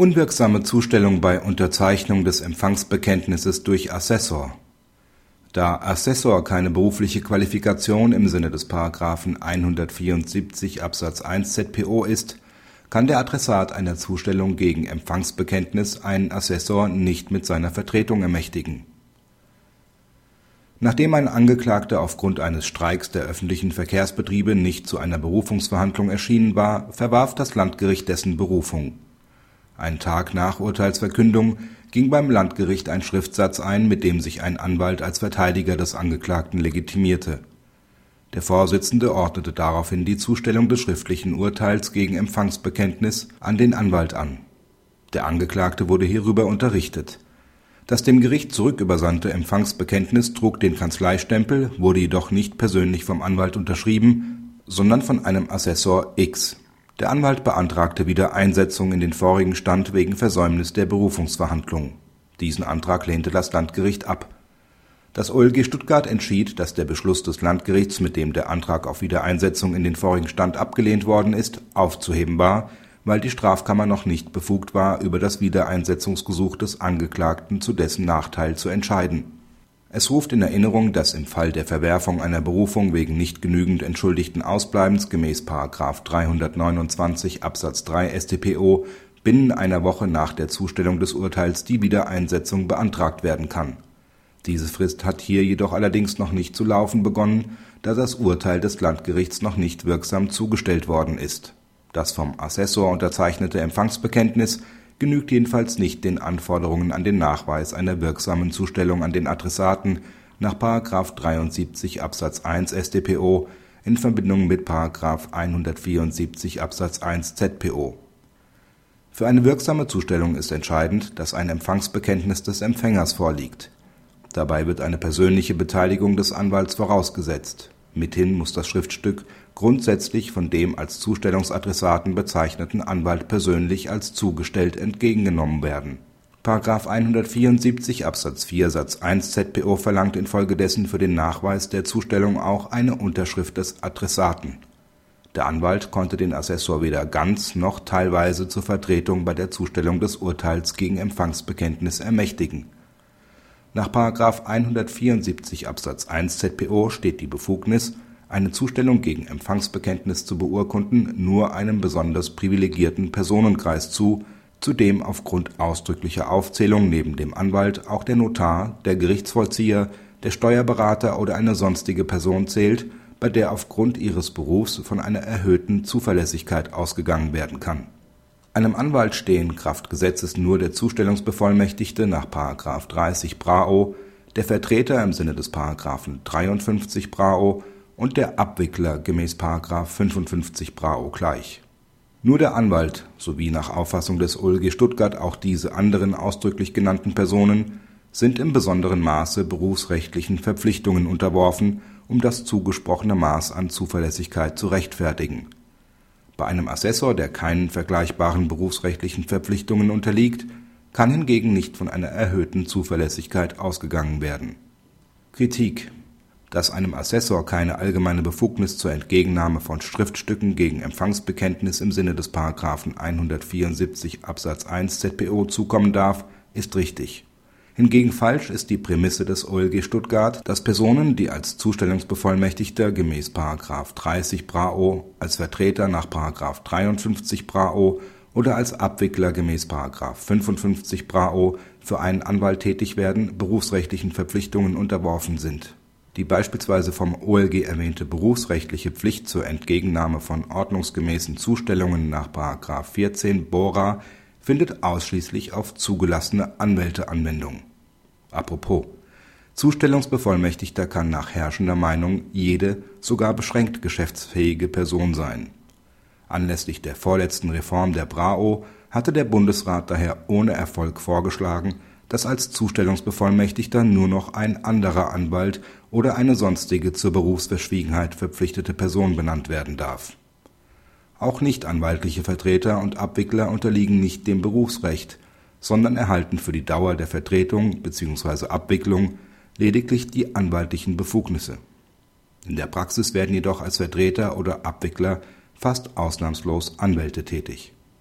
Unwirksame Zustellung bei Unterzeichnung des Empfangsbekenntnisses durch Assessor Da Assessor keine berufliche Qualifikation im Sinne des § 174 Absatz 1 ZPO ist, kann der Adressat einer Zustellung gegen Empfangsbekenntnis einen Assessor nicht mit seiner Vertretung ermächtigen. Nachdem ein Angeklagter aufgrund eines Streiks der öffentlichen Verkehrsbetriebe nicht zu einer Berufungsverhandlung erschienen war, verwarf das Landgericht dessen Berufung einen Tag nach Urteilsverkündung ging beim Landgericht ein Schriftsatz ein, mit dem sich ein Anwalt als Verteidiger des Angeklagten legitimierte. Der Vorsitzende ordnete daraufhin die Zustellung des schriftlichen Urteils gegen Empfangsbekenntnis an den Anwalt an. Der Angeklagte wurde hierüber unterrichtet. Das dem Gericht zurückübersandte Empfangsbekenntnis trug den Kanzleistempel, wurde jedoch nicht persönlich vom Anwalt unterschrieben, sondern von einem Assessor X der Anwalt beantragte Wiedereinsetzung in den vorigen Stand wegen Versäumnis der Berufungsverhandlung. Diesen Antrag lehnte das Landgericht ab. Das OLG Stuttgart entschied, dass der Beschluss des Landgerichts, mit dem der Antrag auf Wiedereinsetzung in den vorigen Stand abgelehnt worden ist, aufzuheben war, weil die Strafkammer noch nicht befugt war, über das Wiedereinsetzungsgesuch des Angeklagten zu dessen Nachteil zu entscheiden es ruft in Erinnerung, dass im Fall der Verwerfung einer Berufung wegen nicht genügend entschuldigten Ausbleibens gemäß § 329 Absatz 3 StPO binnen einer Woche nach der Zustellung des Urteils die Wiedereinsetzung beantragt werden kann. Diese Frist hat hier jedoch allerdings noch nicht zu laufen begonnen, da das Urteil des Landgerichts noch nicht wirksam zugestellt worden ist. Das vom Assessor unterzeichnete Empfangsbekenntnis genügt jedenfalls nicht den Anforderungen an den Nachweis einer wirksamen Zustellung an den Adressaten nach § 73 Absatz 1 StPO in Verbindung mit § 174 Absatz 1 ZPO. Für eine wirksame Zustellung ist entscheidend, dass ein Empfangsbekenntnis des Empfängers vorliegt. Dabei wird eine persönliche Beteiligung des Anwalts vorausgesetzt. Mithin muss das Schriftstück grundsätzlich von dem als Zustellungsadressaten bezeichneten Anwalt persönlich als zugestellt entgegengenommen werden. § 174 Absatz 4 Satz 1 ZPO verlangt infolgedessen für den Nachweis der Zustellung auch eine Unterschrift des Adressaten. Der Anwalt konnte den Assessor weder ganz noch teilweise zur Vertretung bei der Zustellung des Urteils gegen Empfangsbekenntnis ermächtigen. Nach § 174 Absatz 1 ZPO steht die Befugnis eine Zustellung gegen Empfangsbekenntnis zu beurkunden nur einem besonders privilegierten Personenkreis zu, zu dem aufgrund ausdrücklicher Aufzählung neben dem Anwalt auch der Notar, der Gerichtsvollzieher, der Steuerberater oder eine sonstige Person zählt, bei der aufgrund ihres Berufs von einer erhöhten Zuverlässigkeit ausgegangen werden kann. Einem Anwalt stehen kraft Gesetzes nur der Zustellungsbevollmächtigte nach 30 BRAO, der Vertreter im Sinne des 53 BRAO und der Abwickler gemäß § 55 BRAO gleich. Nur der Anwalt sowie nach Auffassung des OLG Stuttgart auch diese anderen ausdrücklich genannten Personen sind im besonderen Maße berufsrechtlichen Verpflichtungen unterworfen, um das zugesprochene Maß an Zuverlässigkeit zu rechtfertigen. Bei einem Assessor, der keinen vergleichbaren berufsrechtlichen Verpflichtungen unterliegt, kann hingegen nicht von einer erhöhten Zuverlässigkeit ausgegangen werden. Kritik dass einem Assessor keine allgemeine Befugnis zur Entgegennahme von Schriftstücken gegen Empfangsbekenntnis im Sinne des § 174 Absatz 1 ZPO zukommen darf, ist richtig. Hingegen falsch ist die Prämisse des OLG Stuttgart, dass Personen, die als Zustellungsbevollmächtigter gemäß § 30 BRAO, als Vertreter nach § 53 BRAO oder als Abwickler gemäß § 55 BRAO für einen Anwalt tätig werden, berufsrechtlichen Verpflichtungen unterworfen sind die beispielsweise vom OLG erwähnte berufsrechtliche Pflicht zur Entgegennahme von ordnungsgemäßen Zustellungen nach § 14 Bora findet ausschließlich auf zugelassene Anwälte Anwendung. Apropos: Zustellungsbevollmächtigter kann nach herrschender Meinung jede, sogar beschränkt geschäftsfähige Person sein. Anlässlich der vorletzten Reform der BRAO hatte der Bundesrat daher ohne Erfolg vorgeschlagen dass als Zustellungsbevollmächtigter nur noch ein anderer Anwalt oder eine sonstige zur Berufsverschwiegenheit verpflichtete Person benannt werden darf. Auch nichtanwaltliche Vertreter und Abwickler unterliegen nicht dem Berufsrecht, sondern erhalten für die Dauer der Vertretung bzw. Abwicklung lediglich die anwaltlichen Befugnisse. In der Praxis werden jedoch als Vertreter oder Abwickler fast ausnahmslos Anwälte tätig